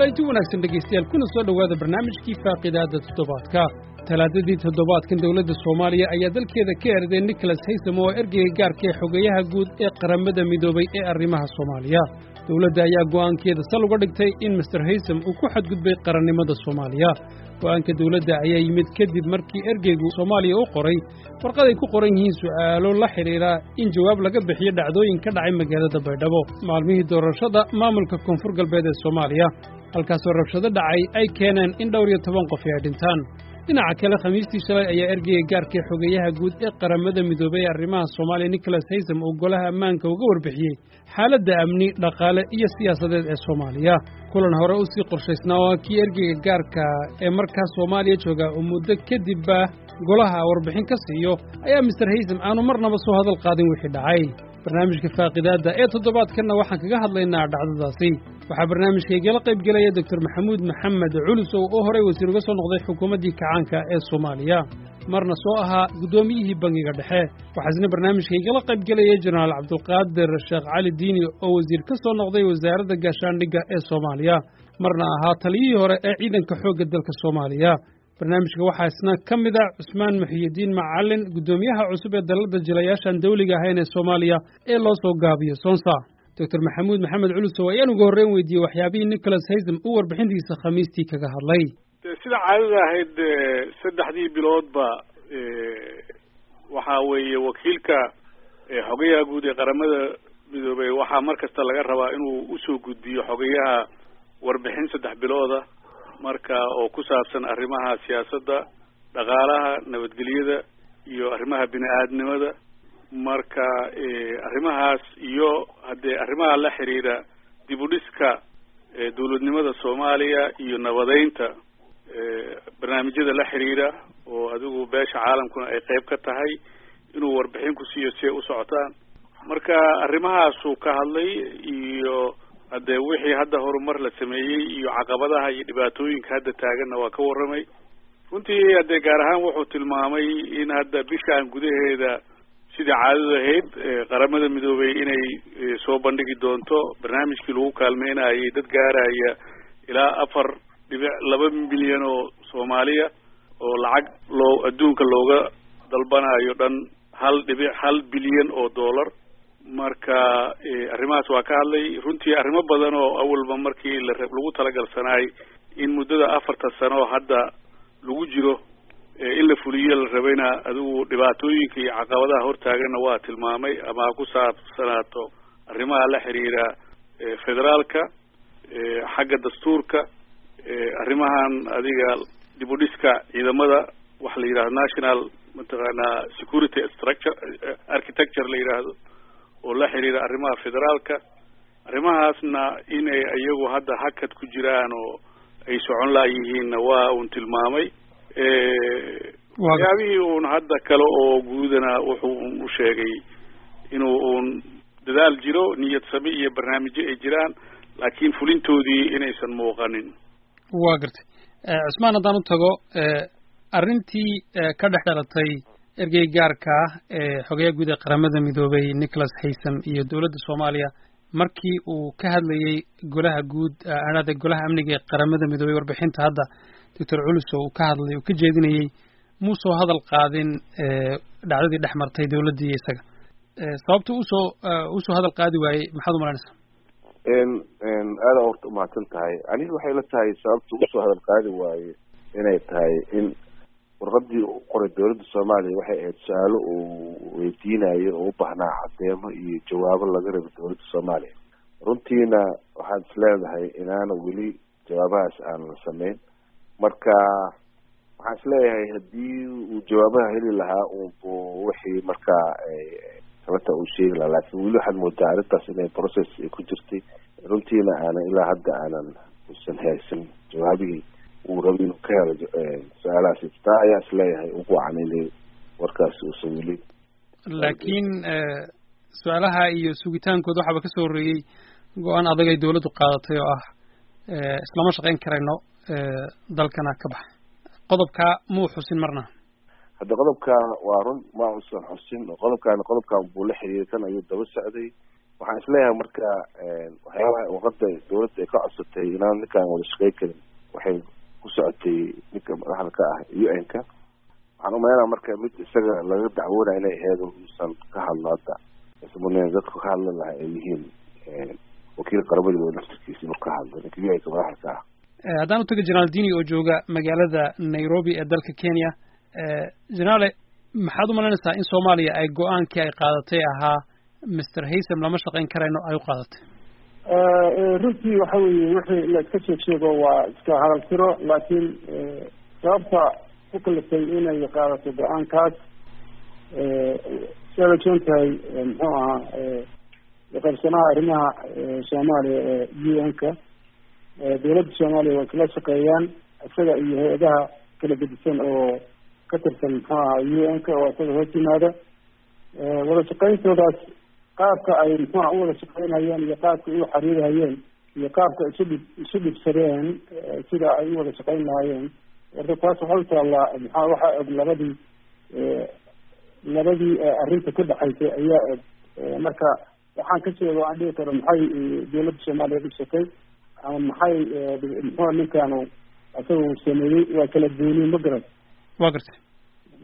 kulanti wanaagsan dhegaystayaal kuna soo dhowaada barnaamijkii faaqidaadda toddobaadka. Talaadadii toddobaadkan dowladda soomaaliya ayaa dalkeeda ka erday nicholas haysam oo ergeyga gaarka ee xogeeyaha guud ee qaramada midoobay ee arrimaha soomaaliya. Dowladda ayaa go'aankeeda sal uga dhigtay in master haysam uu ku xadgudbay qarannimada soomaaliya go'aanka dowladda ayaa yimid kadib markii ergeygu soomaaliya u qoray. Warqad ay ku qoran yihiin su'aalo la xidhiidha in jawaab laga bixiyo dhacdooyin ka dhacay magaalada baydhabo. Maalmihii doorashada maamulka koonfur galbeed ee soomaaliya halkaasoo rabshado dhacay ay keeneen in dhowr iyo toban qof ay dhintaan dhinaca kale khamiistii shalay ayaa ergeyga gaarkae xogeeyaha guud ee qaramada midoobay ee arrimaha soomaaliya nicholas haysam uu golaha ammaanka uga warbixiyey xaaladda amni dhaqaale iyo siyaasadeed ee soomaaliya. Kulan hore u sii qorshaysnaa oo kii ergeyga gaarka ee markaas soomaaliya jooga uu muddo kadibba golaha warbixin ka siiyo ayaa mister haysam aanu marnaba soo hadal qaadin wixii dhacay barnaamijka faaqidaadda ee toddobaadkanna waxaan kaga hadlaynaa dhacdadaasi. Waxaa barnaamijkaygala qayb gelaya doctor maxamuud maxamed culus oo horay wasiir uga soo noqday xukuumaddii kacaanka ee soomaaliya. Marna soo ahaa guddoomiyihii bangiga dhexe. Waxaa isna barnaamijkaygala qayb gelaya jenaraal cabdulqaadir sheekh cali diini oo wasiir ka soo noqday wasaaradda gaashaandhigga ee soomaaliya. Marna ahaa taliyihii hore ee ciidanka xoogga dalka soomaaliya barnaamijka waxaa isna ka mid a cusmaan muxiyidiin macalin guddoomiyaha cusub ee dalladda jilayaashaan dawliga ahayn ee soomaaliya ee loo soo gaabiyo sonsa. Doctor maxamuud maxamed culusow ayaan uga horreyn weydiiyey waxyaabihii nicholas haysam uu warbixintiisa khamiistii kaga hadlay. Sida caadada ahayd saddexdii biloodba waxaa weeye wakiilka xogayaha guud ee qaramada midoobey waxaa mar kasta laga rabaa inuu u soo gudbiyo xogayaha warbixin saddex bilooda marka oo ku saabsan arrimaha siyaasadda dhaqaalaha nabadgelyada iyo arrimaha bini aadnimada marka arrimahaas iyo haddee arrimaha la xiriira dib u dhiska dawladnimada soomaaliya iyo nabadeynta barnaamijyada la xiriira oo adigu beesha caalamkuna ay qayb ka tahay inuu warbixin ku siiyo si ay u socotaan. Marka arrimahaasuu ka hadlay iyo haddee wixii hadda horumar la sameeyey iyo caqabadaha iyo dhibaatooyinka hadda taaganna waa ka warramay. Runtii haddee gaar ahaan wuxuu tilmaamay in hadda bishaan gudaheeda sidii caadadu ahayd qaramada midoobey inay soo bandhigi doonto barnaamijkii lagu kaalmeynayay dad gaaraya ilaa afar dhibic laba milyan oo soomaaliya oo lacag loo adduunka looga dalbanayo dhan hal dhibic hal bilyan oo dollar marka arrimahaas waa ka hadlay. Runtii arrimo badan oo awalba markii la lagu talagalsanaay in muddada afarta sano hadda lagu jiro in la fuliyo la rabayna adigu dhibaatooyinka iyo caqabadaha hortaaganna waa tilmaamay ama ha ku saabsanaato arrimaha la xiriira federaalka xagga dastuurka arrimahan adiga dib u dhiska ciidamada waxa la yidhahdo national mataqaanaa security structure architecture la yidhaahdo oo la xiriira arrimaha federaalka arrimahaasna inay iyagu hadda hakad ku jiraan oo ay socon laayihiinna waa uun tilmaamay. Waxyaabihii uun hadda kale oo guudana wuxuu u sheegay inuu uun dadaal jiro niyad sami iyo barnaamijyo ay jiraan laakiin fulintoodii inaysan muuqanin. Waa gartay. Cusmaan haddaan u tago arrintii ka dhex dhalatay ergey gaarka ah ee xogeeya guud ee qaramada midoobay nicholas haysam iyo dowladda soomaaliya markii uu ka hadlayey golaha guud ahade golaha amniga ee qaramada midoobay warbixinta hadda doctor culuso uu ka hadlay uu ka jeedinayey muusoo hadal qaadin dhacdadii dhex martay dowladdii iyo isaga. Sababta u soo u soo hadal qaadi waayey maxaad umalanaysaa aada horta umahadsan tahay. Aniga waxay la tahay sababta u soo hadal qaadi waaye inay tahay in warqadii u qoray dowladda soomaaliya waxay ahayd su'aalo uu weydiinayo oo u baahnaa cadeemo iyo jawaabo laga rabo dowladda soomaaliya. Runtiina waxaad is leedahay inaana weli jawaabahaas aan la sameyn. Marka waxaan is leeyahay haddii uu jawaabaha heli lahaa unbu wixii markaa sababta uu sheegi lahaa. Laakiin weli waxaad moodaa arrintaas inay process ay ku jirtay. Runtiina aanan ilaa hadda aanan usan haysan jawaabihii uu rabo inuu ka helo su'aalahaas taa ayaa is leeyahay ugu wacan inay warkaasi uusan weli laakiin su'aalaha iyo sugitaankooda waxaaba ka soo horreeyey go'aan adag ay dowladdu qaadatay oo ah islama shaqayn karayno dalkana ka bax qodobka muu xusin marna. Hadda qodobkan waa run ma usan xusin. Qodobkan qodobkan buu la xiriiray kan ayuu daba socday. Waxaan is leeyahay marka waxyaabaha waqada dawladda ay ka codsatay inaan ninkaan wada shaqey karin waxay ku socotay ninka madaxda ka ah u n ka waxaan umaleynaa marka mid isaga laga dacwoonaya inay aheed uusan ka hadlo hadda. Ismn dadku ka hadlan laha ay yihiin wakiil qaramadooda naftirkiisa inuu ka hadlo. Ninka u n ka madaxda ka ah haddaan utaga jenaraal dini oo jooga magaalada nairobi ee dalka kenya. Jenaraale maxaad umalaynaysaa in soomaaliya ay go'aankii ay qaadatay ahaa mister haysam lama shaqayn karayno ay u qaadatay runtii waxa weeye wixii la iska sheeg sheego waa iska hadal tiro laakiin sababta ku kaliftay inay qaadato go'aankaas siaad ogsoon tahay muxuu ahaa qaybsanaha arrimaha soomaaliya ee u n ka dawladda soomaaliya waa isla shaqeeyaan isaga iyo hay'adaha kala gedisan oo ka tirsan muxuu ahaa u n ka oo isaga hoos yimaada. Wada shaqeyntoodaas qaabka ay muxuuha u wada shaqeynayeen iyo qaabka u xariirhayeen iyo qaabka isu dhib isu dhibsadeen sida ay u wada shaqeyn lahaayeen warka taas waxay utaallaa maxaa waxaa og labadii labadii arrinta ka dhexaysay ayaa og marka waxaan ka sheega aan dhihi karo maxay dawladda soomaaliya dhibsatay ama maxay muxua ninkaanu isaga uu sameeyey waa kala gooniin ma garan. Wa gartay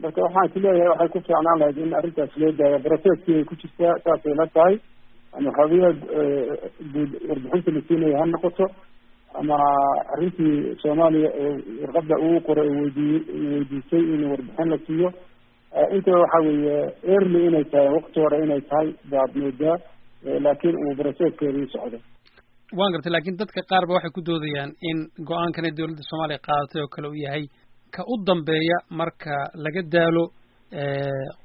marka waxaan ku leeyahay waxay ku fiicnaan lahayd in arrintaas loo daayo. Broceskii ay ku jirtaa saasay la tahay. Ama xoogayaha guud warbixinta la siinaya ha noqoto ama arrintii soomaaliya oo warqada uu qoray weydiiyey weydiisay in warbixin la siiyo. Intaba waxa weeye early inay tahay waqti hore inay tahay baad moodaa laakiin uu broceskeedii socdo. Waan gartay laakiin dadka qaar ba waxay ku doodayaan in go'aankan ee dawladda soomaaliya qaadatay oo kale uu yahay ka u dambeeya marka laga daalo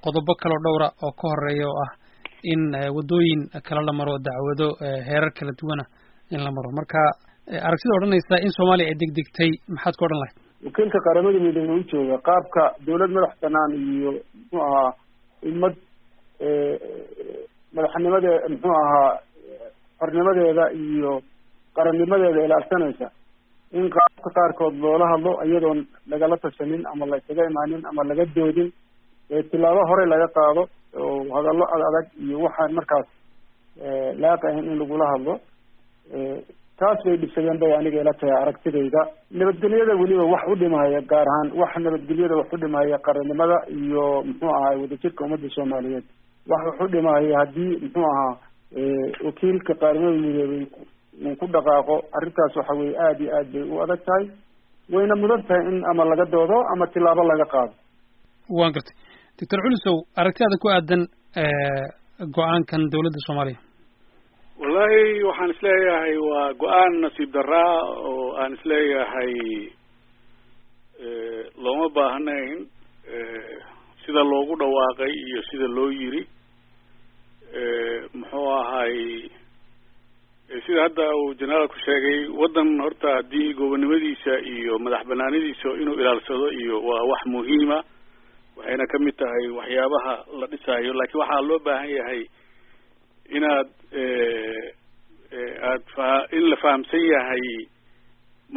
qodobo kaloo dhowra oo ka horreeya oo ah in waddooyin kale la maro dacwado heerar kala duwana in la maro. Marka aragtida odhanaysa in soomaaliya ay degdegtay maxaad ka odhan lahayd wakiilka qaramada midoobey u jooga qaabka dawlad madax banaan iyo muxuu ahaa ummad madaxnimade muxuu ahaa xornimadeeda iyo qarannimadeeda ilaalsanaysa in qaabka qaarkood loola hadlo iyadoon lagala tashanin ama la isaga imaanin ama laga doodin tilaabo hore laga qaado oo hadallo ad adag iyo waxaan markaas laaq ahayn in lagula hadlo taas bay dhibsadeen bay aniga ila tahay aragtidayda. Nabadgelyada weliba wax u dhimahaya gaar ahaan wax nabadgelyada wax u dhimahaya qarannimada iyo muxuu ahaa wadajirka ummadda soomaaliyeed. Wax wax u dhimahaya haddii muxuu ahaa wakiilka qaramada midoobay uu ku dhaqaaqo arrintaas waxa weye aada iyo aad bay u adag tahay. Wayna mudan tahay in ama laga doodo ama tilaabo laga qaado. Waan gartay. Doctor culisow aragtidaada ku aadan go'aankan dawladda soomaaliya? Wallahi waxaan is leeyahay waa go'aan nasiib daraa oo aan is leeyahay looma baahnayn sida loogu dhawaaqay iyo sida loo yiri muxuu ahay sida hadda uu generaalku sheegay waddan horta haddii gobonnimadiisa iyo madax banaanadiisa inuu ilaalsado iyo waa wax muhiima waxayna ka mid tahay waxyaabaha la dhisayo laakiin waxaa loo baahan yahay inaad aad fa in la fahamsan yahay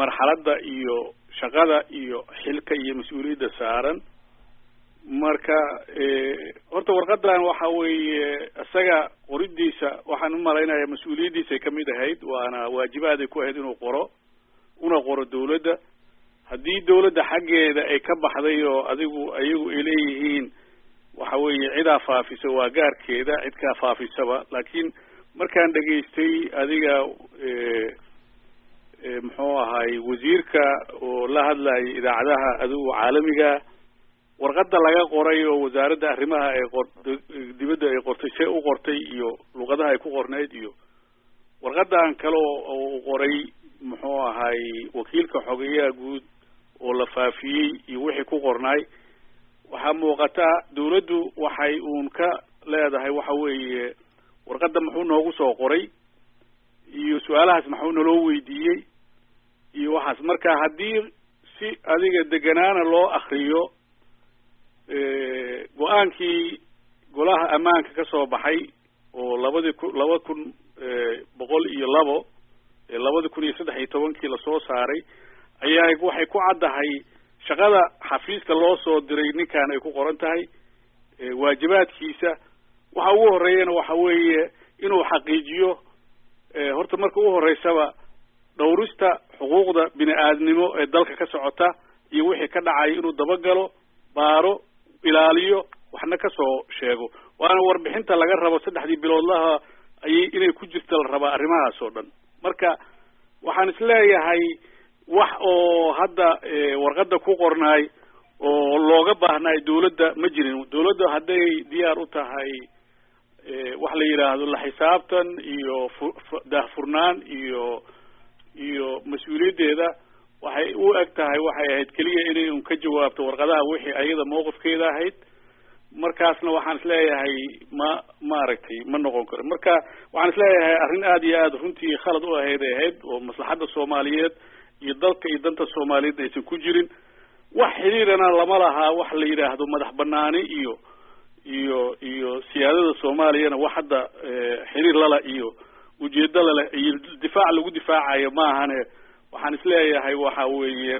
marxaladda iyo shaqada iyo xilka iyo mas'uuliyadda saaran marka horta warqadan waxa weeye isaga qoridiisa waxaan u malaynaya mas'uuliyaddiisay ka mid ahayd waana waajibaaday ku ahayd inuu qoro una qoro dawladda haddii dawladda xaggeeda ay ka baxday oo adigu ayagu ay leeyihiin waxa weeye cidaa faafisa waa gaarkeeda cidkaa faafisaba. Laakiin markaan dhegaystay adiga muxuu ahay wasiirka oo la hadlayay idaacadaha adigu caalamiga warqadda laga qoray oo wasaaradda arrimaha ay qor dibadda ay qortay see u qortay iyo luqadaha ay ku qornayd iyo warqadan kale oo uu qoray muxuu ahay wakiilka xogeyaha guud oo la faafiyey iyo wixii ku qornaay waxaa muuqata dawladdu waxay uun ka leedahay waxa weeye warqadda muxuu noogu soo qoray iyo su'aalahaas maxuu naloo weydiiyey iyo waxaas. Marka haddii si adiga deganaana loo akriyo go'aankii golaha ammaanka ka soo baxay oo labadii ku laba kun boqol iyo labo labadi kun iyo saddex iyo tobankii la soo saaray ayaa waxay ku caddahay shaqada xafiiska loo soo diray ninkan ay ku qoran tahay waajibaadkiisa. Waxa ugu horeeyana waxa weeye inuu xaqiijiyo horta marka u horeysaba dhowrista xuquuqda bini aadnimo ee dalka ka socota iyo wixii ka dhacay inuu dabagalo baaro ilaaliyo waxna ka soo sheego. Waana warbixinta laga rabo saddexdii biloodlaha ayay inay ku jirta la rabaa arrimahaas oo dhan. Marka waxaan is leeyahay wax oo hadda warqadda ku qornaay oo looga baahnaay dawladda ma jirin. Dawladda hadday diyaar u tahay wax la yidhaahdo la xisaabtan iyo fu- daahfurnaan iyo iyo mas'uuliyaddeeda waxay u eg tahay waxay ahayd keliya inay un ka jawaabto warqadaha wixii ayada mawqifkeeda ahayd. Markaasna waxaan is leeyahay ma maaragtay ma noqon karo. Marka waxaan is leeyahay arrin aada iyo aada runtii khalad u ahayd ay ahayd oo maslaxadda soomaaliyeed iyo dalka iyo danta soomaaliyeed aysan ku jirin. Wax xiriirana lama lahaa wax la yidhaahdo madax banaani iyo iyo iyo siyaadada soomaaliyana wax hadda xiriir lala iyo ujeedo lale iyo difaac lagu difaacayo maahane waxaan is leeyahay waxa weeye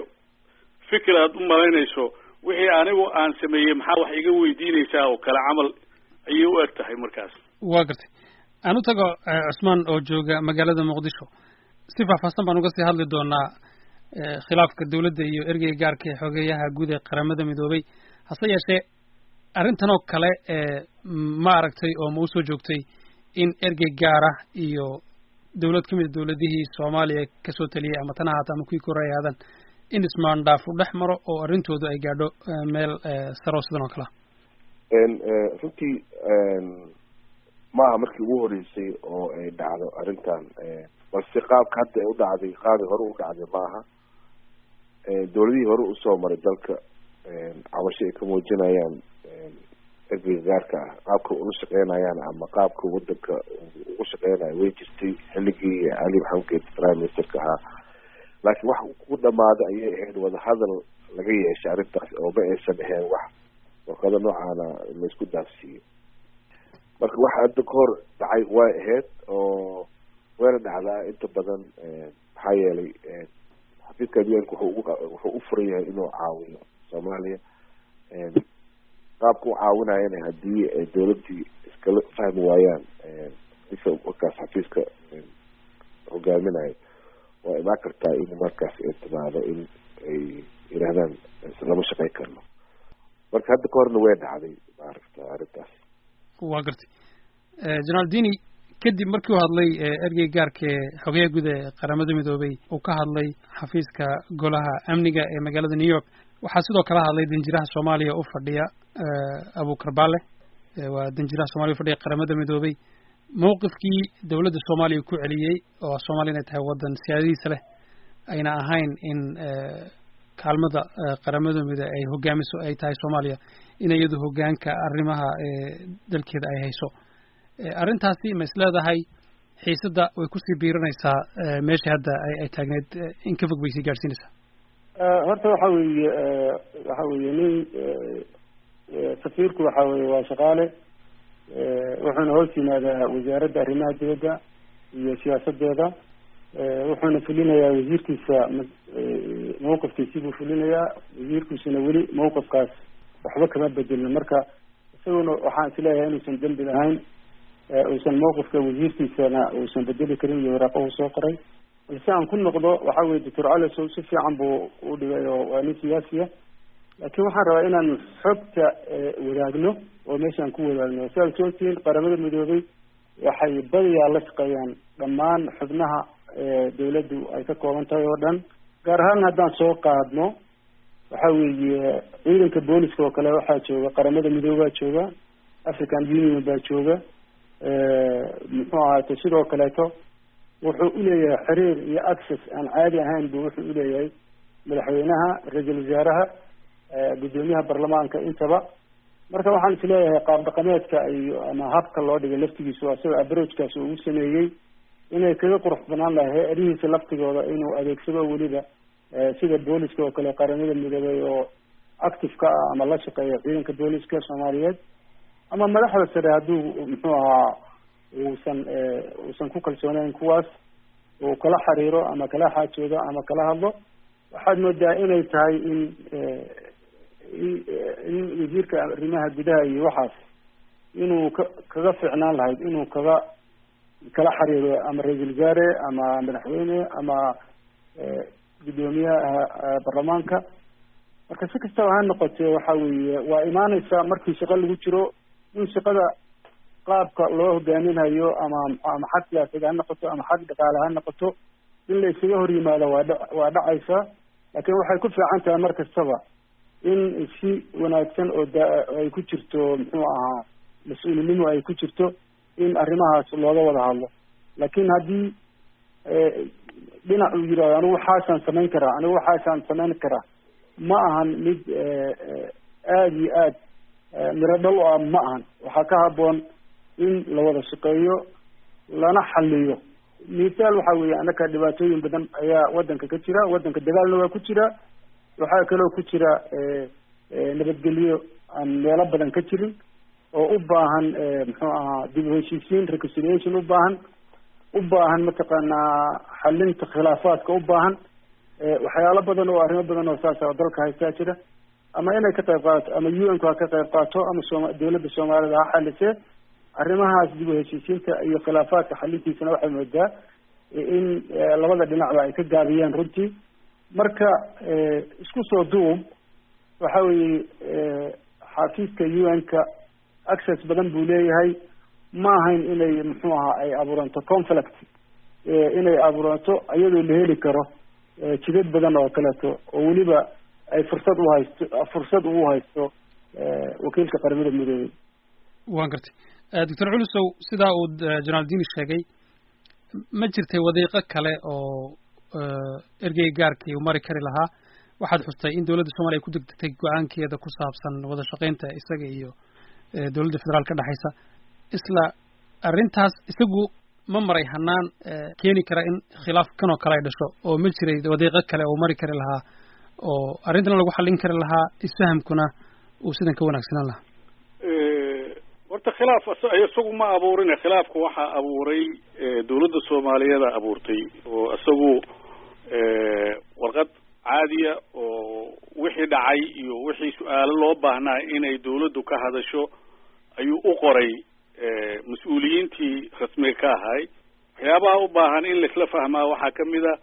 fikir aad u malaynayso wixii anigu aan sameeyey maxaa wax iga weydiinaysaa oo kale camal ayay u eg tahay markaas. Waa gartay. Aan u tago cusmaan oo jooga magaalada muqdisho. Si faahfaahsan baan uga sii hadli doonaa khilaafka dawladda iyo ergeyga gaarka ee xogeeyaha guud ee qaramada midoobay. Hase yeeshee arrintan oo kale ma aragtay oo ma u soo joogtay in ergey gaara iyo dawlad ka mid a dawladihii soomaaliya ka soo taliyay ama tan ahaata ama kuwii ahaadaan in ismaandhaaf u dhex maro oo arrintoodu ay gaadho meel saro sidan oo kalea runtii maaha markii ugu horeysay oo ay dhacdo arrintan balse qaabka hadda ay u dhacday qaabay hore u dhacday maaha dawladihii hore u soo maray dalka cabasho ay ka muujinayaan ergeyga gaarka ah qaabka ula shaqeynayaan ama qaabka wadanka ugu shaqeynayo way jirtay xilligii cali maxamed geed prime ministerka ahaa. Laakiin wax ku dhamaaday ayay ahayd wadahadal laga yeeshay arrintaas oo ma aysan ahayn wax warqado noocaana la isku daafsiiyo marka waxa hadda ka hor dhacay way ahayd oo wayna dhacdaa inta badan maxaa yeelay xafiiska adduunka wuxuu ugu wuxuu u furan yahay inuu caawiyo soomaaliya qaabka u caawinayana haddii dawladdii iskala fahmi waayaan isa markaas xafiiska hogaaminayo waa imaan kartaa in markaas ay timaado in ay yidhahdaan lama shaqeyn karno. Marka hadda ka horna way dhacday maaragta arrintaas. Waa gartay. Jenaraal dini kadib markii uu hadlay ergey gaarka ee xogeyaha guud ee qaramada midoobay uu ka hadlay xafiiska golaha amniga ee magaalada new york waxaa sidoo kale hadlay danjiraha soomaaliya u fadhiya abukar baale waa danjiraha soomaliya ufadhiya qaramada midoobay. Mawqifkii dawladda soomaaliya ku celiyey oo soomaaliya inay tahay waddan siyaadadiisa leh ayna ahayn in kaalmada qaramada midoobey ay hogaamiso ay tahay soomaaliya in iyadu hogaanka arrimaha dalkeeda ay hayso. Arrintaasi ma is leedahay xiisadda way ku sii biiranaysaa meeshii hadda ay taagneyd in ka fog bay sii gaadhsiinaysaa horta waxa weeye waxa weeye nin safiirku waxa weye waa shaqaale wuxuuna hoos yimaadaa wasaaradda arrimaha dibadda iyo siyaasadeeda wuxuuna fulinayaa wasiirkiisa mawqifkiisii buu fulinayaa wasiirkiisuna weli mawqifkaas waxba kama bedelin. Marka isaguna waxaan is leeyahay inuusan dembi lahayn uusan mawqifka wasiirkiisana uusan bedeli karin iyo waraaqahu soo qoray. Balse aan ku noqdo waxa weye doctor calesow si fiican buu u dhigay oo waa nin siyaasiya laakiin waxaan rabaa inaan xogta wadaagno oo meeshaan ku wadaagno. Si aad qaramada midoobay waxay badiyaa la shaqeeyaan. Dhammaan xubnaha dawladdu ay ka kooban tahay oo dhan. Gaar ahaan haddaan soo qaadno waxa weeye ciidanka booliska oo kale waxaa jooga qaramada midoobaa jooga african union baa jooga muxuu ahaate sidoo kaleeto wuxuu uleeyahay xiriir iyo access aan caadi ahayn bu wuxuu uleeyahay madaxweynaha ra'iisul wasaaraha guddoomiyaha baarlamaanka intaba. Marka waxaan is leeyahay qaab dhaqameedka iyo ama habka loo dhigay laftigiisu asagoo abrogekaas uu sameeyey. Inay kaga qurux banaan lahay hay'adihiisa laftigooda inuu adeegsado weliba sida booliska oo kale qaramada midoobay oo active ka ah ama la shaqeeya ciidanka booliska soomaaliyeed. Ama madaxda sare hadduu muxuu ahaa uusan uusan ku kalsooneyn kuwaas uu kala xiriiro ama kala xaajoodo ama kala hadlo. Waxaad moodaa inay tahay in in wasiirka arrimaha gudaha iyo waxaas inuu ka kaga fiicnaan lahayd inuu kaga kala xiriiro ama ra'iisul wasaare ama madaxweyne ama guddoomiyaha baarlamaanka marka si kastaba ha noqotee waxa weeye waa imaaneysa markii shaqo lagu jiro in shaqada qaabka loo hogaaminayo ama ama xag siyaasadeed ha noqoto ama xag dhaqaale ha noqoto in la isaga hor yimaado waa dha waa dhacaysa. Laakiin waxay ku fiican tahay mar kastaba in si wanaagsan oo ay ku jirto muxuu ahaa mas'uulinimo ay ku jirto in arrimahaas looga wada hadlo. Laakiin haddii dhinac uu yidhahdo anigu waxaasaan samayn karaa anigu waxaasaan samayn karaa ma ahan mid aada iyo aad miro dhal o ah ma ahan. Waxaa ka haboon in la wada shaqeeyo lana xaliyo mithaal waxa weeye annaka dhibaatooyin badan ayaa wadanka ka jira wadanka dagaalna waa ku jira waxaa kaloo ku jira nabadgelyo aan meelo badan ka jirin oo u baahan muxuu ahaa dib u heshiisiin reconciliation u baahan u baahan mataqaanaa xalinta khilaafaadka u baahan waxyaalo badan oo arrimo badan oo saas oo dalka haystaa jira. Ama inay ka qayb qaadato ama u n ku ha ka qayb qaato ama sooma dawladda soomaalida ha xalisee arrimahaas dib u heshiisiinta iyo khilaafaadka xalintiisana waxay moodaa in labada dhinacba ay ka gaabiyeen runtii marka isku soo duub waxa weeye xafiiska u n-ka access badan buu leeyahay. Ma ahayn inay muxuu ahaa ay abuuranto conflict inay abuuranto iyadoo la heli karo jidad badan oo kaleeto oo weliba ay fursad uhaysto fursad uu haysto wakiilka qaramada midoobey waan gartay. Doctor culusow sidaa uu jenaraal dini sheegay ma jirtay wadiiqo kale oo ergey gaarkii uu mari kari lahaa. Waxaad xustay in dowladda soomaliya ku degdegtay go'aankeeda ku saabsan wada shaqaynta isaga iyo dowladda federaal ka dhexaysa isla arrintaas isagu ma maray hanaan keeni kara in khilaaf kan oo kale ay dhasho oo ma jiray wadiiqo kale oo mari kari lahaa oo arrintana lagu xallin kari lahaa isfahamkuna uu sidan ka wanaagsanaan lahaa horta khilaaf isagu ma abuurine khilaafka waxaa abuuray dawladda soomaaliyeeda abuurtay oo isagu warqad caadiya oo wixii dhacay iyo wixii su'aalo loo baahnaa inay dawladdu ka hadasho ayuu u qoray mas'uuliyiintii rasmiga ka ahay. Waxyaabaha u baahan in laisla fahmaa waxaa ka mid a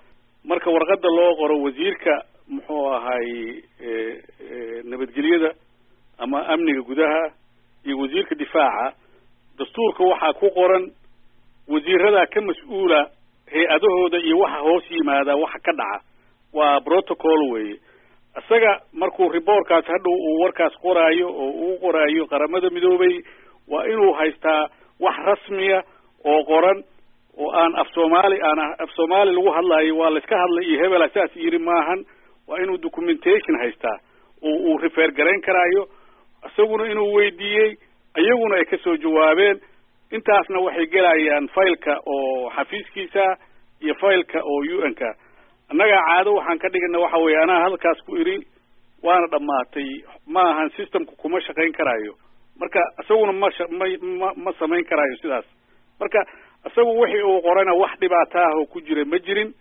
marka warqada loo qoro wasiirka muxuu ahay nabadgelyada ama amniga gudaha iyo wasiirka difaaca dastuurka waxaa ku qoran wasiirada ka mas'uula hay'adahooda iyo waxa hoos yimaada waxa ka dhaca. Waa protocol weye isaga markuu reportkaas hadhow uu warkaas qoraayo oo uu qoraayo qaramada midoobay waa inuu haystaa wax rasmiya oo qoran oo aan af soomaali aan af soomaali lagu hadlaayo waa laiska hadlay iyo hebela saas yiri maahan waa inuu documentation haystaa oo uu refer garayn karaayo isaguna inuu weydiiyey iyaguna ay ka soo jawaabeen. Intaasna waxay gelayaan fileka oo xafiiskiisa iyo fileka oo u n ka. Annaga caado waxaan ka dhigana waxa weeye anaa halkaas ku iri waana dhammaatay. Ma ahan systemku kuma shaqayn karaayo. Marka isaguna ma ma ma samayn karaayo sidaas. Marka isagu wixii uu qorana wax dhibaato ah oo ku jira ma jirin.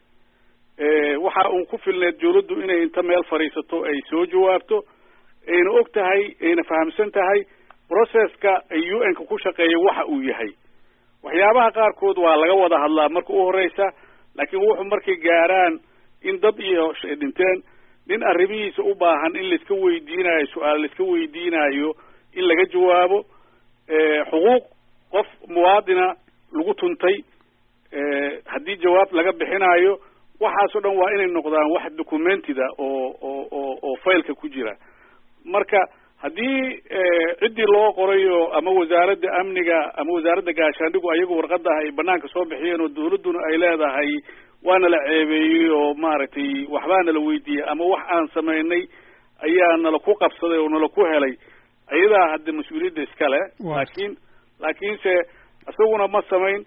Waxa uun ku filneed dawladdu inay inta meel fadhiisato ay soo jawaabto ayna og tahay ayna fahamsan tahay processka u n ka ku shaqeeya waxa uu yahay. Waxyaabaha qaarkood waa laga wada hadlaa marka u horeysa laakiin wuxuu markay gaaraan in dad iyo dhinteen nin arrimihiisa u baahan in laiska weydiinayo su'aal laiska weydiinayo in laga jawaabo xuquuq qof muwaadina lagu tuntay haddii jawaab laga bixinayo waxaas oo dhan waa inay noqdaan wax documentida oo oo oo oo fileka ku jira marka haddii ciddii loo qorayo ama wasaaradda amniga ama wasaaradda gaashaandhigu ayagu warqadaha ay banaanka soo bixiyeen oo dawladduna ay leedahay waana la ceebeeyey oo maaragtay waxbaa nala weydiiyey ama wax aan samaynay ayaa nala ku qabsaday oo nala ku helay. Ayadaa hadda mas'uuliyadda iskale laakiin laakiinse isaguna ma samayn.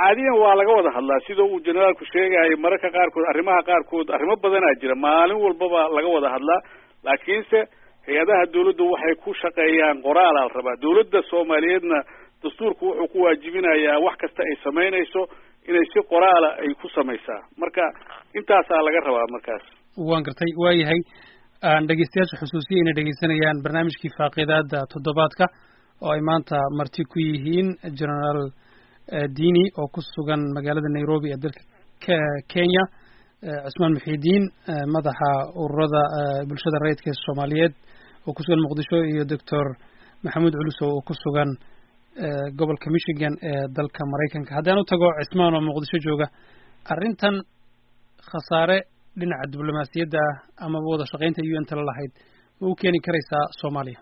Caadiyan waa laga wada hadlaa sida uu generaalku sheegayo mararka qaarkood arrimaha qaarkood arrimo badanaa jira. Maalin walbaba laga wada hadlaa. Laakiinse hay'adaha dawladdu waxay ku shaqeeyaan qoraal al rabaa. Dawladda soomaaliyeedna dastuurku wuxuu ku waajibinayaa wax kasta ay samaynayso inay si qoraala ay ku samaysaa. Marka intaasaa laga rabaa markaas. Waan gartay waayahay dhegeystayaasha xusuusiya inay dhegeysanayaan barnaamijkii faaqidaada toddobaadka oo ay maanta marti ku yihiin generaal diini oo ku sugan magaalada nairobi ee dalka kenya. Cismaan muxiidiin madaxa ururada bulshada rayidka ee soomaaliyeed oo ku sugan muqdisho iyo doctor maxamuud culusow oo ku sugan gobolka michigan ee dalka maraykanka. Haddaan u tago cismaan oo muqdisho jooga arrintan khasaare dhinaca diblomaasiyadda ah amaba wada shaqaynta u n tala lahayd ma u keeni karaysaa soomaaliya?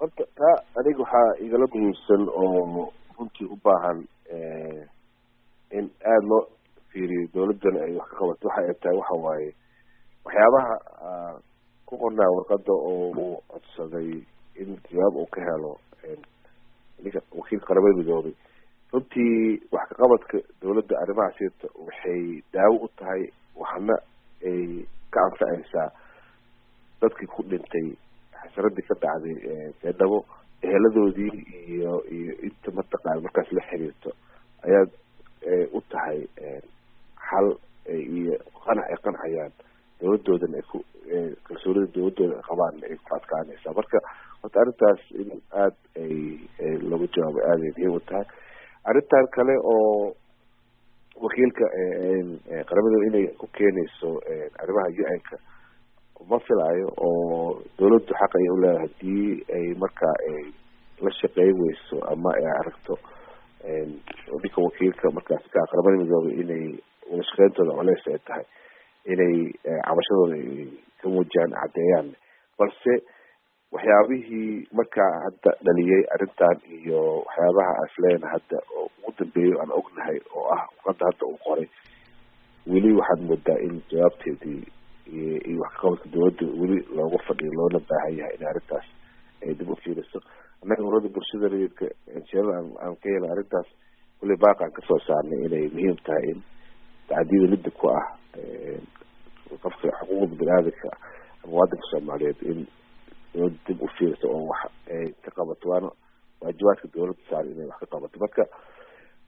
Horta taa aniga waxaa igala muhiimsan oo runtii u baahan in aada loo fiiriyo dawladdana ay wax ka qabato waxa ay tahay waxa waaye waxyaabaha ku qornaa warqada oo uu codsaday in jawaab uu ka helo ninka wakiilka qaramada midoobay runtii wax ka qabadka dawladda arrimaha sirta waxay daawo u tahay waxna ay ka anfacaysaa dadkii ku dhintay xasaradii ka dhacday beedhabo eheladoodii iyo iyo inta mataqaana markaas la xiriirto ayaad u tahay xal iyo qanac ay qancayaan dawladoodana ay ku kalsoonida dawladooda ay qabaan ay ku adkaanaysaa marka horta arrintaas in aada ay lagu jawaabo aada ay muhiim u tahay arrintan kale oo wakiilka qaramada inay ku keenayso arrimaha u n-ka ma filaayo oo dawladdu xaq ay uleedahay haddii ay markaa ay la shaqeyn weyso ama ay aragto ninka wakiilka markaas ka qaramada midoobay inay wada shaqeyntooda culeys ay tahay inay cabashadooda ay ka muujiyaan caddeeyaan. Balse waxyaabihii markaa hadda dhaliyay arrintan iyo waxyaabaha asleena hadda oo ugu dambeeyo aan ognahay oo ah warqada hadda uu qoray weli waxaad moodaa in jawaabteedii iyo wax kaqabadka dawladda weli looga fadhiyo loona baahan yahay in arrintaas ay dib u fiiriso. Annaga urada bulshada rayidka jeerada aan aan ka helay arrintaas kulli baaqaan ka soo saarnay inay muhiim tahay in tacdiyada lidda ku ah qofka xuquuqda bani-aadamka ama wadanka soomaaliyeed in dawladda dib u fiirso oo wax ay ka qabato waana waajibaadka dawladda saar inay wax ka qabato marka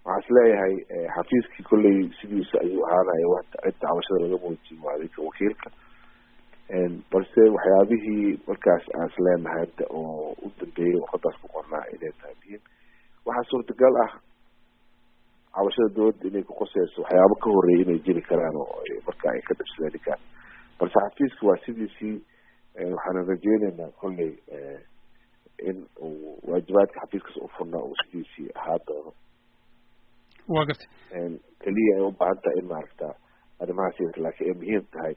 waxaan is leeyahay xafiiskii kolley sidiisa ayuu ahaanaya cidda cabashada laga muujiyo waa adinka wakiilka balse waxyaabihii markaas aan is leenahay hadda oo u dambeeyay warqadaas ku qornaa inay tahay muhiim waxaa suurtagal ah cabashada dawladda inay ku qoseyso waxyaabo ka horreeya inay jiri karaan oo marka ay ka dhibsadeen ninkaan balse xafiiska waa sidiisii waxaana rajeyneynaa kolley in uu waajibaadka xafiiskaas u furnaa uu sidiisii ahaa doono. Wa gartay keliya ay u baahan tahay in maaragta arrimahaas laakiin ay muhiim tahay.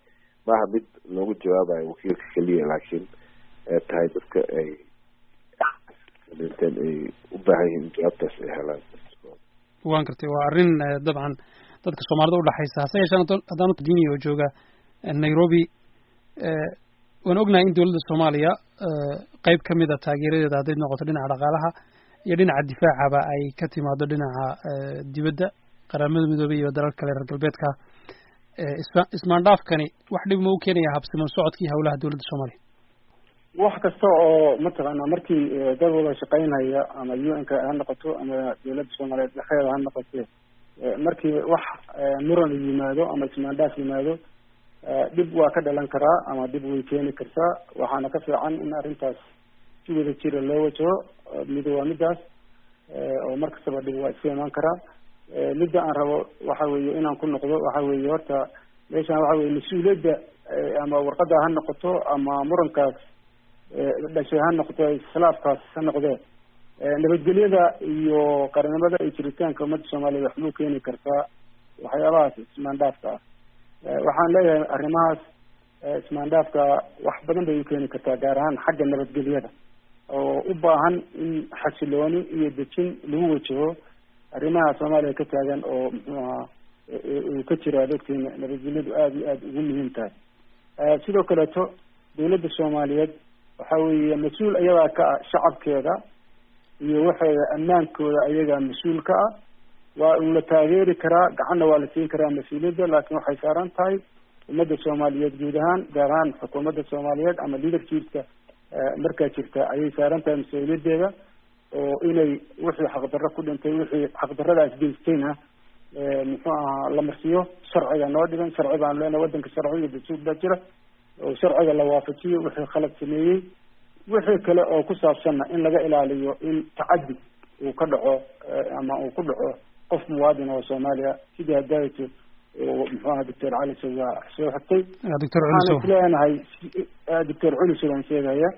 Maaha mid loogu jawaabayo wakiilka keliya laakiin ay tahay dadka ay dhinteen ay u baahan yihiin in jawaabtaas ay helaan wan gartay waa arrin dabcan dadka soomaalida udhexaysa hase yeeshee haddaan dini oo jooga nairobi waan ognahay in dawladda soomaaliya qeyb ka mid a taageeradeeda hadday noqoto dhinaca dhaqaalaha iyo dhinaca difaacaba ay ka timaado dhinaca dibadda qaramada midoobey iyo dalal kale reer galbeedka. Isma ismaandhaafkani wax dhib ma u keenaya habsiman socodkii howlaha dawladda soomaaliya wax kasta oo mataqaana markii dad wada shaqeynaya ama u n ka ha noqoto ama dawladda soomaaliyeed dhexdeeda ha noqote markii wax muran yimaado ama ismaandhaaf yimaado dhib waa ka dhalan karaa ama dhib way keeni kartaa. Waxaana ka fiican in arrintaas si wada jira loo wajaho mid waa midaas oo mar kastaba dhib waa iska imaan karaa. Midda aan rabo waxa weeye inaan ku noqdo waxa weeye horta meeshaan waxa weye mas'uuliyadda ama warqada ha noqoto ama murankaas dhashay ha noqoto iskhilaafkaas ha noqdee nabadgelyada iyo qarannimada iyo jiritaanka ummadda soomaaliyeed waxbuu keeni kartaa waxyaabahaas ismaandhaafka ah. Waxaan leeyahay arrimahaas ismaandhaafka wax badan bay u keeni kartaa gaar ahaan xagga nabadgelyada. Oo u baahan in xasilooni iyo dejin lagu wajaho arrimaha soomaaliya ka taagan oo muxuu ahaa uu ka ad ogtiin nabadgelyadu aada iyo aada ugu muhiim tahay sidoo kaleeto dawladda soomaaliyeed waxa weeye mas'uul ayadaa ka ah shacabkeeda iyo waxeeda ammaankooda ayagaa mas'uul ka ah. Waa uu la taageeri karaa gacanna waa la siin karaa mas'uuliyadda laakiin waxay saaran tahay ummadda soomaaliyeed guud ahaan gaar ahaan xukuumadda soomaaliyeed ama leadershipka markaa jirta ayay saaran tahay mas'uuliyaddeeda oo inay wixii xaqdarro ku dhintay wixii xaqdarradaas geystayna muxuu ahaa la marsiyo sharciga noo dhigan sharci baan leenahay waddanka sharciga dastuur baa jira oo sharciga la waafajiyo wixii khalad sameeyey. Wixii kale oo ku saabsanna in laga ilaaliyo in tacaddi uu ka dhaco ama uu ku dhaco qof muwaadin oo soomaaliya. Sidii hadaato muxuu aha doctor cali sow soo xigtay. Doctor waxaan isleenahay doctor culisow aan sheegaya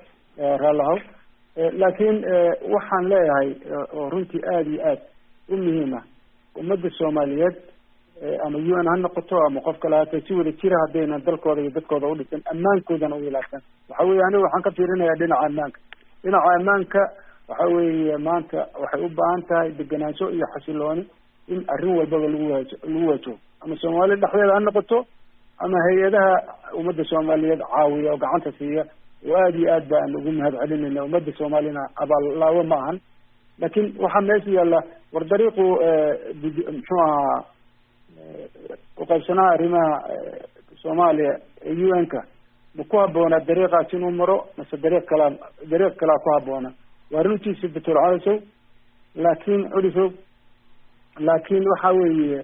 raalahow laakiin waxaan leeyahay oo runtii aada iyo aad u muhiima ummadda soomaaliyeed ama u n ha noqoto ama qof kale haatee si wada jira haddayna dalkooda iyo dadkooda udhisan ammaankoodana u ilaashan waxa weye aniga waxaan ka fiirinayaa dhinaca ammaanka. Dhinaca ammaanka waxa weeye maanta waxay u baahan tahay degenaansho iyo xasilooni in arrin walbaba lagu wajo lagu wajo ama soomaali dhexdeeda ha noqoto ama hay'adaha ummadda soomaaliyeed caawiya oo gacanta siiya oo aada iyo aad baan ugu mahad celinayna ummadda soomaalina abaallaawo ma ahan. Laakiin waxaa meesha yaalla war dariiqu muxuu ahaa uqaybsanaha arrimaha soomaaliya ee u n ka ma ku habboonaa dariiqaas inuu maro mase dariiq kalaa dariiq kalaa ku habboona waa runtiisa doctor calisow laakiin culisow laakiin waxa weeye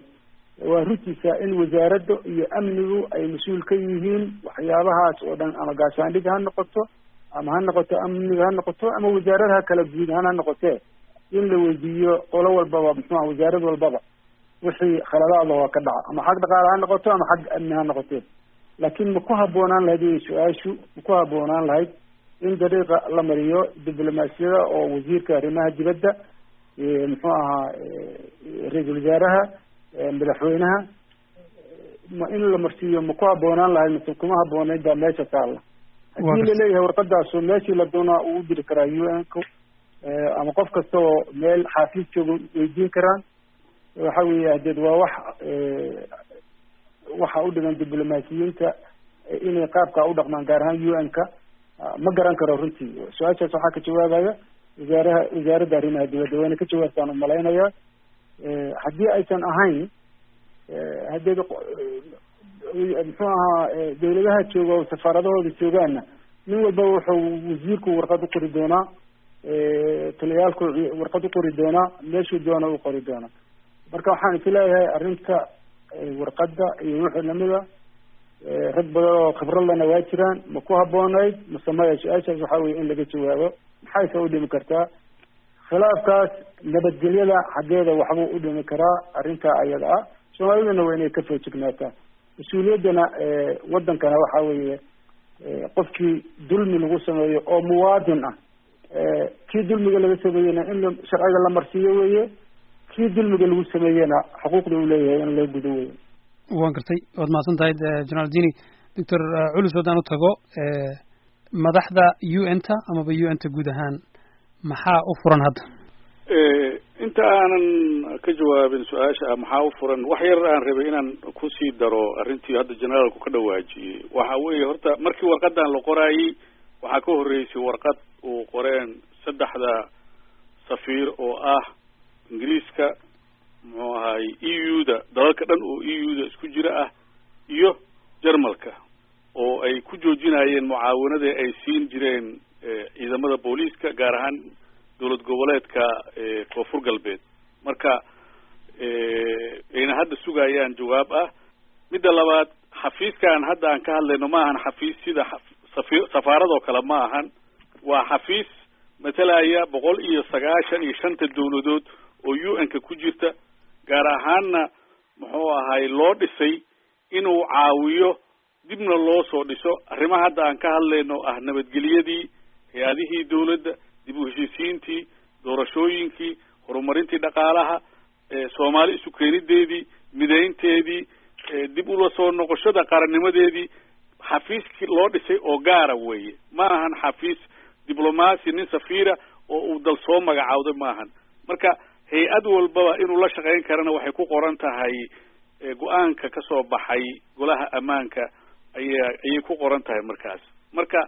waa runtiisa in wasaaradda iyo amnigu ay mas'uul ka yihiin waxyaabahaas oo dhan ama gaashaandhig ha noqoto ama ha noqoto amniga ha noqoto ama wasaaradaha kala guud ahaan ha noqotee. In la weydiiyo qolo walbaba muxuuha wasaarad walbaba wixii khaladaada oo ka dhaca. Ama xag dhaqaale ha noqoto ama xag amni ha noqotee laakiin ma ku habboonaan lahayd wey su'aashu ma ku habboonaan lahayd in dariiqa la mariyo diblomaasiyada oo wasiirka arrimaha dibadda muxuu ahaa ra'iisul wasaaraha madaxweynaha ma in la marsiiyo ma ku habboonaan lahayd mase kuma habboonayd baa meesha taalla. Haddii la leeyahay warqadaasu meeshii la doonaa uu diri karaa u n ku ama qof kasta oo meel xaafiis jooga weydiin karaan waxa weeye hadeed waa wax waxa u dhigan diblomaasiyiinta inay qaabka u dhaqmaan gaar ahaan u n ka ma garan karo runtii. Su'aashaas waxaa ka jawaabaya wasaaraha wasaaradda arrimaha dibadda wayna ka jawaabtaan u malaynaya haddii aysan ahayn hadeed muxuu ahaa dawladaha jooga oo safaaradahooda joogaana nin walbaba wuxuu wasiirku warqad u qori doonaa taliyaalku warqad u qori doonaa meeshuu doona u qori doonaa marka waxaan is leeyahay arrinta warqadda iyo wixii lamida rag badan oo khibradlana waa jiraan ma ku habboonayd mase maya su'aashaas waxa weye in laga jawaabo. Maxayse u dhimi kartaa? Khilaafkaas nabadgelyada xaggeeda waxbuu u dhimi karaa arrintaa ayada ah. Soomaalidana waa inay ka foojignaataa mas'uuliyaddana wadankana waxa weeye qofkii dulmi lagu sameeyo oo muwaadin ah kii dulmiga laga sameeyena in sharciga la marsiiyo weeye kii dulmiga lagu sameeyena xuquuqda uu leeyahay in loo gudo weye waan gartay waad mahadsan tahay generaal dini. Doctor culus haddaan u tago madaxda u n ta amaba u n ta guud ahaan maxaa u furan hadda? Inta aanan ka jawaabin su'aasha ah maxaa u furan? Wax yar aan rabay inaan ku sii daro arrintii hadda generaalku ka dhawaajiyey. Waxa weeye horta markii warqadan la qoraayey waxaa ka horreysay warqad uu qoreen saddexda safiir oo ah ingiriiska muxuu ahaay e u da dalalka dhan oo e u da isku jira ah iyo jermalka oo ay ku joojinayeen mucaawanada ay siin jireen ciidamada booliiska gaar ahaan dowlad goboleedka koonfur galbeed. Marka ayna hadda sugayaan jawaab ah midda labaad xafiiskan hadda aan ka hadlayno ma ahan xafiis sida safaaradoo kale ma ahan. Waa xafiis matalaya boqol iyo sagaashan iyo shanta dawladood oo u n ka ku jirta gaar ahaanna muxuu ahay loo dhisay inuu caawiyo dibna loo soo dhiso. Arrimaha hadda aan ka hadlayno ah nabadgelyadii hay'adihii dawladda dib u heshiisiintii doorashooyinkii horumarintii dhaqaalaha soomaali isu keenideedii midaynteedii dib ula soo noqoshada qarannimadeedii xafiiskii loo dhisay oo gaara weeye. Ma ahan xafiis diblomaasi nin safiira oo uu dal soo magacaawday ma ahan. Marka hay'ad walbaba inuu la shaqayn karana waxay ku qoran tahay go'aanka ka soo baxay golaha ammaanka aya ayay ku qoran tahay markaas. Marka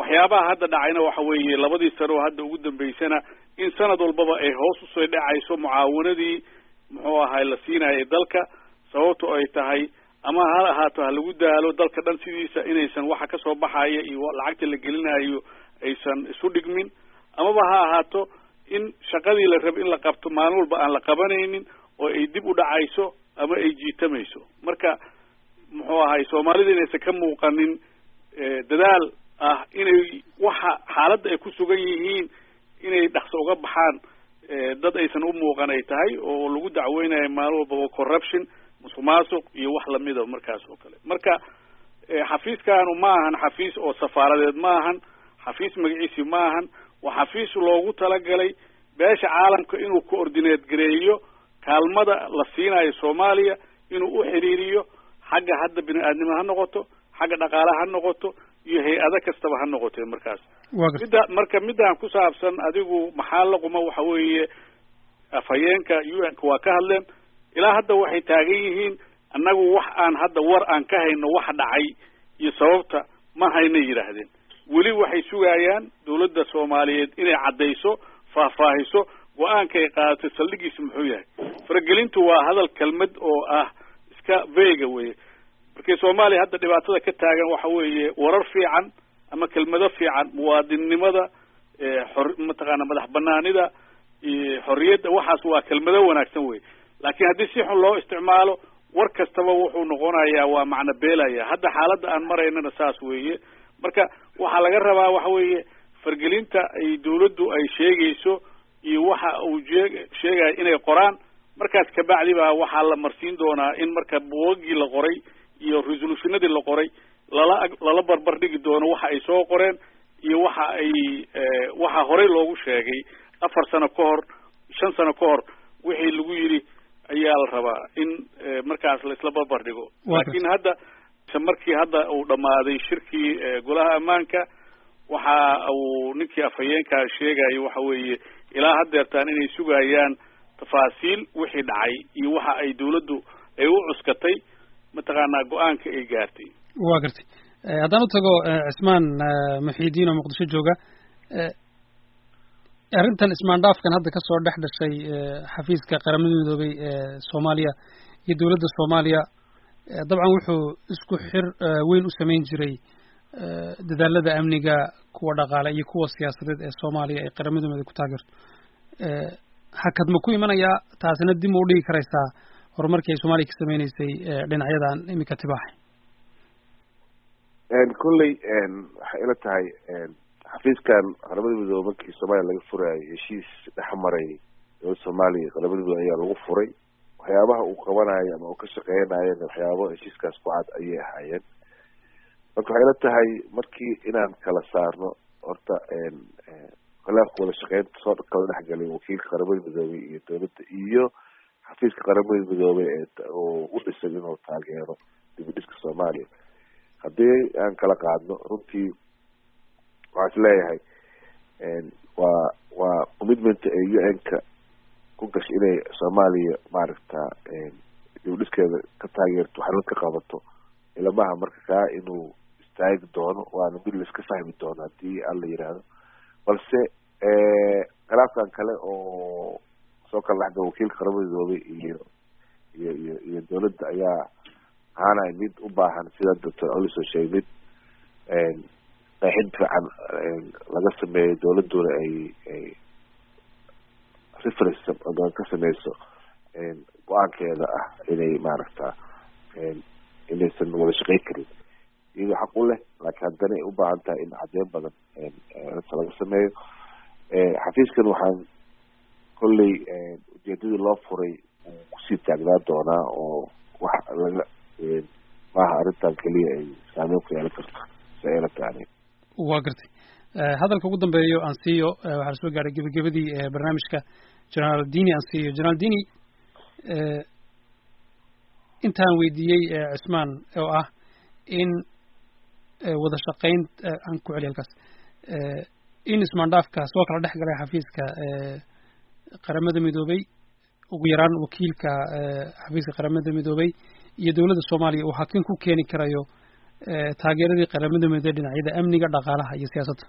waxyaabaha hadda dhacayna waxa weeye labadii sano oo hadda ugu dambeysana in sanad walbaba ay hoos u soo dhacayso mucaawanadii muxuu ahay la siinayay dalka sababto ay tahay ama ha ahaato ha lagu daalo dalka dhan sidiisa inaysan waxa ka soo baxaya iyo lacagta la gelinayo aysan isu dhigmin amaba ha ahaato in shaqadii la raba in la qabto maalin walba aan la qabanaynin oo ay dib u dhacayso ama ay jiitamayso. Marka muxuu ahay soomaalida inaysan ka muuqanin dadaal ah inay waxa xaaladda ay ku sugan yihiin inay dhaqso uga baxaan dad aysan u muuqan ay tahay oo lagu dacweynayo maalin walbaba corruption musuq maasuq iyo wax lamida markaas oo kale. Marka xafiiskaanu ma ahan xafiis oo safaaradeed ma ahan xafiis magaciisi ma ahan waa xafiis loogu talagalay beesha caalamka inuu coordineed gareeyo kaalmada la siinayo soomaaliya inuu u xiriiriyo xagga hadda bini aadnimo ha noqoto xagga dhaqaale ha noqoto iyo hay'ado kastaba ha noqote markaas. Midda marka midaan ku saabsan adigu maxaa la quma waxa weeye afhayeenka u n ka waa ka hadleen ilaa hadda waxay taagan yihiin annagu wax aan hadda war aan ka hayno wax dhacay iyo sababta ma hayna yidhaahdeen weli waxay sugayaan dawladda soomaaliyeed inay caddayso faahfaahiso go'aanka ay qaadatay saldhigiisa muxuu yahay. Faragelintu waa hadal kelmad oo ah iska vega weye markii soomaaliya hadda dhibaatada ka taagan waxa weeye warar fiican ama kelmado fiican muwaadinnimada xor mataqaana madax banaanida xorriyadda waxaas waa kelmado wanaagsan wey laakiin haddii si xun loo isticmaalo war kastaba wuxuu noqonayaa waa macno beelaya hadda xaaladda aan maraynana saas weeye marka waxaa laga rabaa waxa weeye fargelinta ay dawladdu ay sheegayso iyo waxa uu jee sheegayo inay qoraan markaas kabacdi baa waxaa la marsiin doonaa in marka buugagii la qoray iyo resolutionadii la qoray lala lala barbar dhigi doono waxa ay soo qoreen iyo waxa ay waxa horey loogu sheegay. Afar sano ka hor shan sano ka hor wixii lagu yidhi ayaa la rabaa in markaas la isla barbar dhigo. Laakiin hadda markii hadda uu dhammaaday shirkii golaha ammaanka waxa uu ninkii afhayeenkaa sheegayo waxa weeye ilaa haddeertaan inay sugayaan tafaasiil wixii dhacay iyo waxa ay dawladdu ay u cuskatay mataqaanaa go'aanka ay gaartay. Wa gartay. Haddaan u tago cismaan muxiidiin oo muqdisho jooga arrintan ismaandhaafkan hadda ka soo dhex dhashay xafiiska qaramada midoobay ee soomaaliya iyo dawladda soomaaliya dabcan wuxuu isku xir weyn u samayn jiray dadaalada amniga kuwa dhaqaale iyo kuwa siyaasadeed ee soomaaliya ay qaramada ku taageerto. Hakad ma ku imanayaa taasina dib ma u dhigi karaysaa horumarkii ay soomaaliya ka sameyneysay dhinacyadan imika tibaaxay. Kolley waxay ila tahay xafiiskan qaramada midoobe markii soomaaliya laga furayay heshiis dhexmaray dowladda soomaaliya qaramada midoobe ayaa lagu furay waxyaabaha uu qabanayo ama uu ka shaqeynayena waxyaabo heshiiskaas ku cad ayay ahaayeen. Marka waxay ila tahay markii inaan kala saarno horta khilaafka wada shaqeynta soo kala dhexgalay wakiilka qaramada midoobey iyo dowladda iyo xafiiska qaramada midoobey ee u dhisan inuu taageero dib u dhiska soomaaliya. Haddii aan kala qaadno runtii waxaa is leeyahay waa waa commitment ee u n ka ku gashay inay soomaaliya maaragta dib u dhiskeeda ka taageerto waxnad ka qabato ilamaha marka kaa inuu istaagi doono waana mid laiska fahmi doono haddii aan la yidhaahdo balse khilaafkan kale oo soo kala dhexda wakiilka qaramada midoobey iyo iyo iyo iyo dawladda ayaa ahaanay mid u baahan sida doctor oliso sheegay mid qeexid fiican laga sameeyo dawladduna ay ay reference ka sameyso go'aankeeda ah inay maaragta inaysan wada shaqeyn karin. Iyadoo xaq u leh laakiin haddana ay u baahan tahay in caddeyn badan laga sameeyo. Xafiiskan waxaan kolley ujeedadii loo furay uu ku sii taagnaa doonaa oo wax laga maaha arrintan keliya ay saameyn ku yeelan karto. Si ayla taani waa gartay hadalka ugu dambeeyo aan siiyo waxaa la soo gaadhay gebagabadii barnaamijka generaal dini aan siiyo. Generaal dini intaan weydiiyey cismaan oo ah in wada shaqeyn aan ku celiy halkaas. In ismaandhaafka soo kala dhex galay xafiiska qaramada midoobey ugu yaraan wakiilka xafiiska qaramada midoobey iyo dowladda soomaaliya uu hakin ku keeni karayo taageeradii qaramada midoobey dhinacyada amniga dhaqaalaha iyo siyaasadda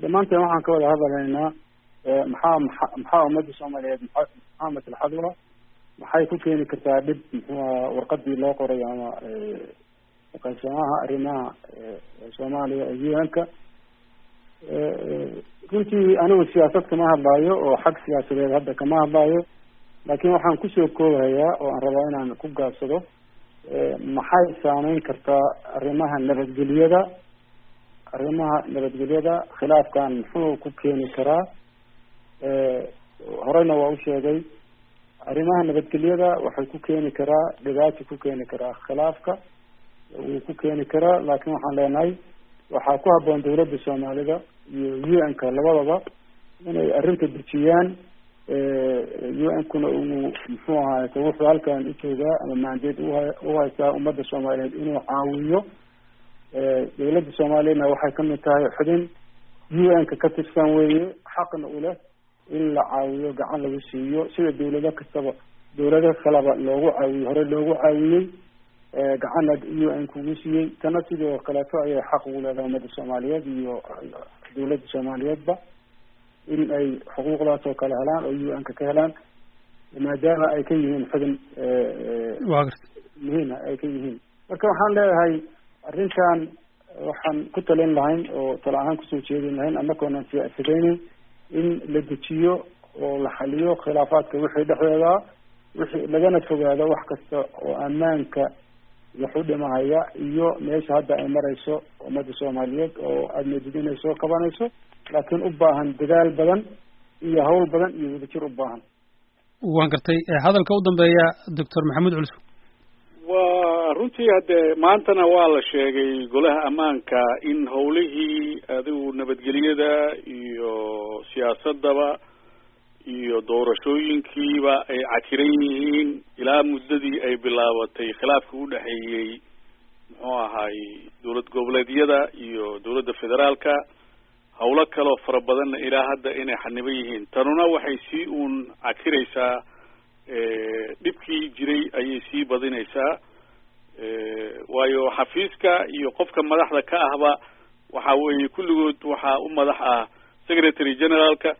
dhammaanteen waxaan ka wada hadalaynaa maxaa maxaa ummadda soomaaliyeed maxaa maslaxad u ah maxay ku keeni kartaa dhib muxuuha warqadii loo qoray ama qaybsamaha arrimaha soomaaliya ee u n-ka runtii anigu siyaasad kama hadlaayo oo xag siyaasadeed hadda kama hadlaayo laakiin waxaan ku soo koobayaa oo aan rabaa inaan ku gaabsado maxay saameyn kartaa arrimaha nabadgelyada arrimaha nabadgelyada khilaafkan muxuu ku keeni karaa horeyna waa u sheegay arrimaha nabadgelyada waxay ku keeni karaa dhibaato ku keeni karaa khilaafka wuu ku keeni karaa laakiin waxaan leenahay waxaa ku habboon dawladda soomaalida iyo u n ka labadaba inay arrinta dejiyaan u n kuna uu muxuu ahayto wuxuu halkan utoogaa ama maandeed uha uhaystaa ummadda soomaaliyeed inuu caawiyo dawladda soomaaliyadna waxay ka mid tahay xubin u n ka ka tirsan weeye xaqna u leh in la caawiyo gacan lagu siiyo sida dawlado kastaba dawlado kaleba loogu caawiyo hore loogu caawiyey gacanna u n kugu siiyey. Tana sidoo kaleeto ayay xaq ugu leedahay ummadda soomaaliyeed iyo dawladda soomaaliyeedba in ay xuquuqdaas oo kale helaan oo u n ka ka helaan maadaama ay ka yihiin xubin muhiima ay ka yihiin. Marka waxaan leeyahay arrintan waxaan ku talin lahayn oo tala ahaan ku soo jeedin lahayn anakoonan siyaasadeynin in la dejiyo oo la xaliyo khilaafaadka wixii dhexdeeda wixii lagana fogaado wax kasta oo ammaanka wax u dhimahaya iyo meesha hadda ay marayso ummadda soomaaliyeed oo aada moodid inay soo kabanayso. Laakiin u baahan dadaal badan iyo hawl badan iyo wadajir u baahan. Waan gartay hadalka u dambeeya doctor maxamed culus waa runtii haddee maantana waa la sheegay golaha ammaanka in howlihii adigu nabadgelyada iyo siyaasadaba iyo doorashooyinkiiba ay cakiran yihiin. Ilaa muddadii ay bilaabatay khilaafka u dhexeeyey muxuu ahaay dowlad goboleedyada iyo dowladda federaalka. Howlo kaloo fara badanna ilaa hadda inay xaniban yihiin. Tanuna waxay sii uun cakiraysaa dhibkii jiray ayay sii badinaysaa waayo xafiiska iyo qofka madaxda ka ahba waxa weeye kulligood waxaa u madax ah secretary generaalka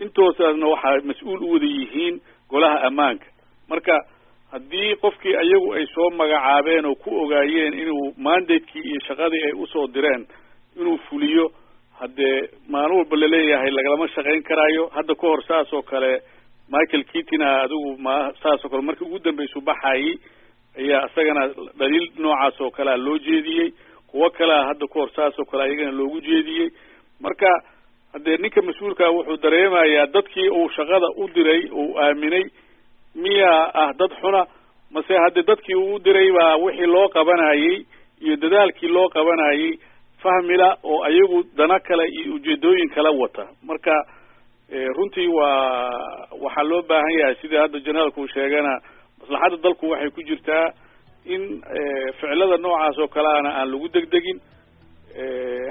intoosaasna waxaa mas'uul u wada yihiin golaha ammaanka. Marka haddii qofkii ayagu ay soo magacaabeen oo ku ogaayeen inuu mandatekii iyo shaqadii ay u soo direen inuu fuliyo haddee maalin walba la leeyahay lagalama shaqayn karaayo hadda ka hor saas oo kale michael keatina adigu ma saas oo kale markii ugu dambeysu baxayay ayaa isagana dhaliil noocaas oo kalea loo jeediyey kuwo kalea hadda ka hor saas oo kale ayagana loogu jeediyey. Marka haddee ninka mas'uulkaa wuxuu dareemayaa dadkii uu shaqada u diray uu aaminay miyaa ah dad xuna mase haddii dadkii uu diray baa wixii loo qabanayey iyo dadaalkii loo qabanayey fahmila oo ayagu dana kale iyo ujeedooyin kala wata. Marka runtii waa waxaa loo baahan yahay sidii hadda generaalku uu sheegana maslaxadda dalku waxay ku jirtaa in ficilada noocaas oo kaleana aan lagu degdegin.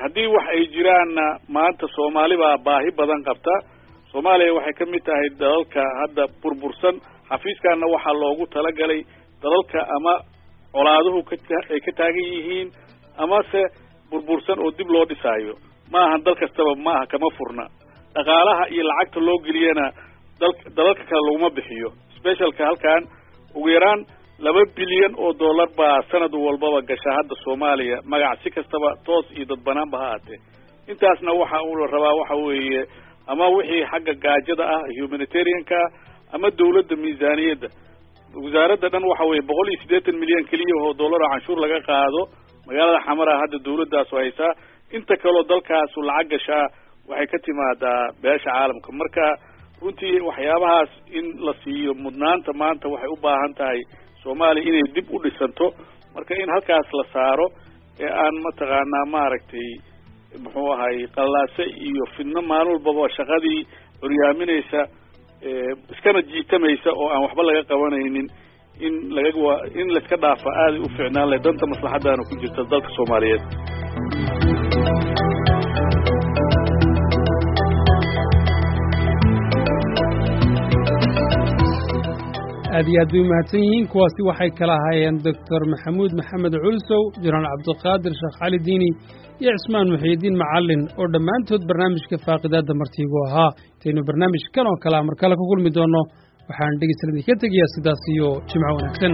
Haddii wax ay jiraanna maanta soomaali baa baahi badan qabta. Soomaaliya waxay ka mid tahay dalalka hadda burbursan. Xafiiskaana waxaa loogu talagalay dalalka ama colaaduhu kaay ka taagan yihiin amase burbursan oo dib loo dhisaayo ma ahan dal kastaba ma aha kama furna dhaqaalaha iyo lacagta loo geliyana dal dalalka kale laguma bixiyo. Specialka halkan ugu yaraan laba bilyan oo dollar baa sanad walbaba gasha hadda soomaaliya. Magac si kastaba toos iyo dadbanaanba ha aatee. Intaasna waxa uu la rabaa waxa weeye ama wixii xagga gaajada ah humanitarianka ama dawladda miisaaniyadda. Wasaaradda dhan waxa weeye boqol iyo siddeetan milyan keliya oo dollar oo canshuur laga qaado. Magaalada xamara hadda dawladdaasu haysaa inta kaleo dalkaasu lacag gashaa waxay ka timaadaa beesha caalamka. Marka runtii waxyaabahaas in la siiyo mudnaanta maanta waxay u baahan tahay soomaaliya inay dib u dhisanto. Marka in halkaas la saaro ee aan mataqaanaa maaragtay muxuu ahay qallaase iyo fidno maalin walbaba shaqadii curyaaminaysa iskana jiitamaysa oo aan waxba laga qabanaynin in laga in laiska dhaafa aaday u ficnaan leh. Danta maslaxadaana ku jirta dalka soomaaliyeed aad iyo aad bay umahadsan yihiin kuwaasi waxay kala ahaayeen doctor maxamuud maxamed culsow jenaraal cabdiqaadir sheekh cali diini iyo cismaan muxiidiin macallin oo dhammaantood barnaamijka faaqidaadda martiigu ahaa. Intaynu barnaamijkan oo kale a mar kale ku kulmi doonno waxaan dhegeystaladii ka tegayaa sidaas iyo jimco wanaagsan